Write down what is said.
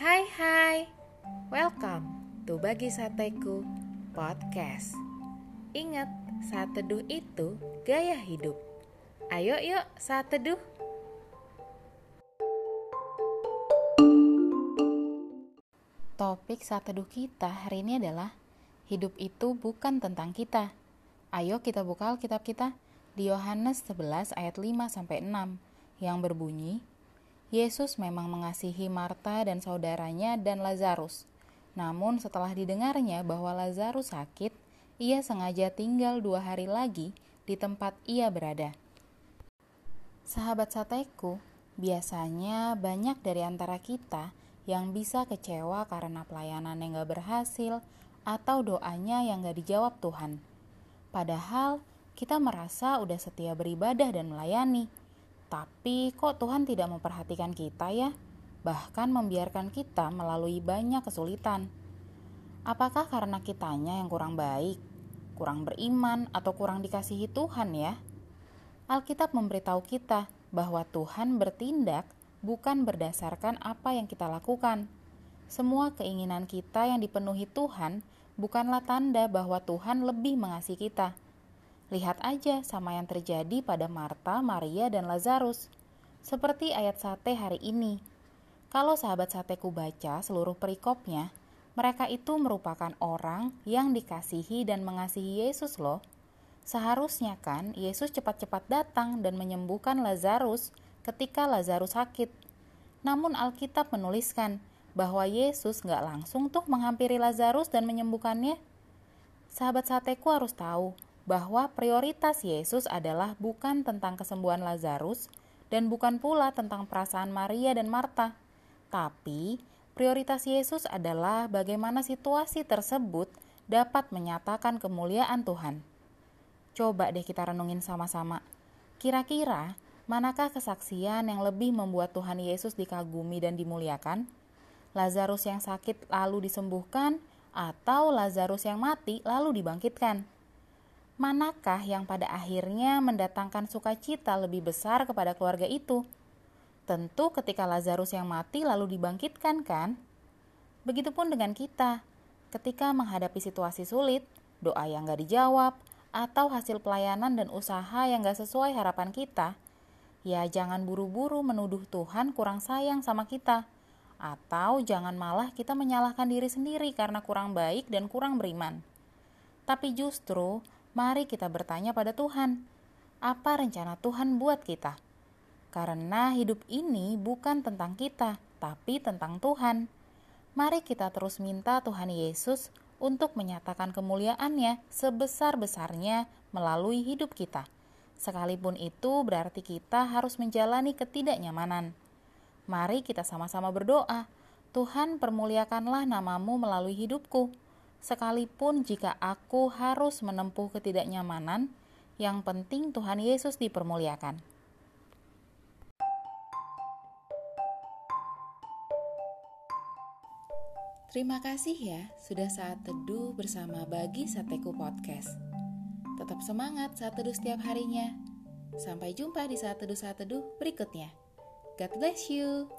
Hai hai, welcome to Bagi Sateku Podcast. Ingat, saat teduh itu gaya hidup. Ayo yuk saat teduh Topik saat teduh kita hari ini adalah Hidup itu bukan tentang kita. Ayo kita buka Alkitab kita di Yohanes 11 ayat 5 sampai 6 yang berbunyi Yesus memang mengasihi Marta dan saudaranya dan Lazarus. Namun setelah didengarnya bahwa Lazarus sakit, ia sengaja tinggal dua hari lagi di tempat ia berada. Sahabat sateku, biasanya banyak dari antara kita yang bisa kecewa karena pelayanan yang gak berhasil atau doanya yang gak dijawab Tuhan. Padahal kita merasa udah setia beribadah dan melayani, tapi kok Tuhan tidak memperhatikan kita ya? Bahkan membiarkan kita melalui banyak kesulitan. Apakah karena kitanya yang kurang baik, kurang beriman, atau kurang dikasihi Tuhan ya? Alkitab memberitahu kita bahwa Tuhan bertindak bukan berdasarkan apa yang kita lakukan. Semua keinginan kita yang dipenuhi Tuhan bukanlah tanda bahwa Tuhan lebih mengasihi kita Lihat aja sama yang terjadi pada Marta, Maria, dan Lazarus. Seperti ayat sate hari ini. Kalau sahabat sateku baca seluruh perikopnya, mereka itu merupakan orang yang dikasihi dan mengasihi Yesus loh. Seharusnya kan Yesus cepat-cepat datang dan menyembuhkan Lazarus ketika Lazarus sakit. Namun Alkitab menuliskan bahwa Yesus nggak langsung tuh menghampiri Lazarus dan menyembuhkannya. Sahabat sateku harus tahu bahwa prioritas Yesus adalah bukan tentang kesembuhan Lazarus dan bukan pula tentang perasaan Maria dan Marta, tapi prioritas Yesus adalah bagaimana situasi tersebut dapat menyatakan kemuliaan Tuhan. Coba deh kita renungin sama-sama. Kira-kira manakah kesaksian yang lebih membuat Tuhan Yesus dikagumi dan dimuliakan? Lazarus yang sakit lalu disembuhkan atau Lazarus yang mati lalu dibangkitkan? Manakah yang pada akhirnya mendatangkan sukacita lebih besar kepada keluarga itu? Tentu ketika Lazarus yang mati lalu dibangkitkan kan? Begitupun dengan kita, ketika menghadapi situasi sulit, doa yang gak dijawab, atau hasil pelayanan dan usaha yang gak sesuai harapan kita, ya jangan buru-buru menuduh Tuhan kurang sayang sama kita. Atau jangan malah kita menyalahkan diri sendiri karena kurang baik dan kurang beriman. Tapi justru mari kita bertanya pada Tuhan, apa rencana Tuhan buat kita? Karena hidup ini bukan tentang kita, tapi tentang Tuhan. Mari kita terus minta Tuhan Yesus untuk menyatakan kemuliaannya sebesar-besarnya melalui hidup kita. Sekalipun itu berarti kita harus menjalani ketidaknyamanan. Mari kita sama-sama berdoa, Tuhan permuliakanlah namamu melalui hidupku Sekalipun jika aku harus menempuh ketidaknyamanan, yang penting Tuhan Yesus dipermuliakan. Terima kasih ya sudah saat teduh bersama Bagi Sateku Podcast. Tetap semangat saat teduh setiap harinya. Sampai jumpa di saat teduh saat teduh berikutnya. God bless you.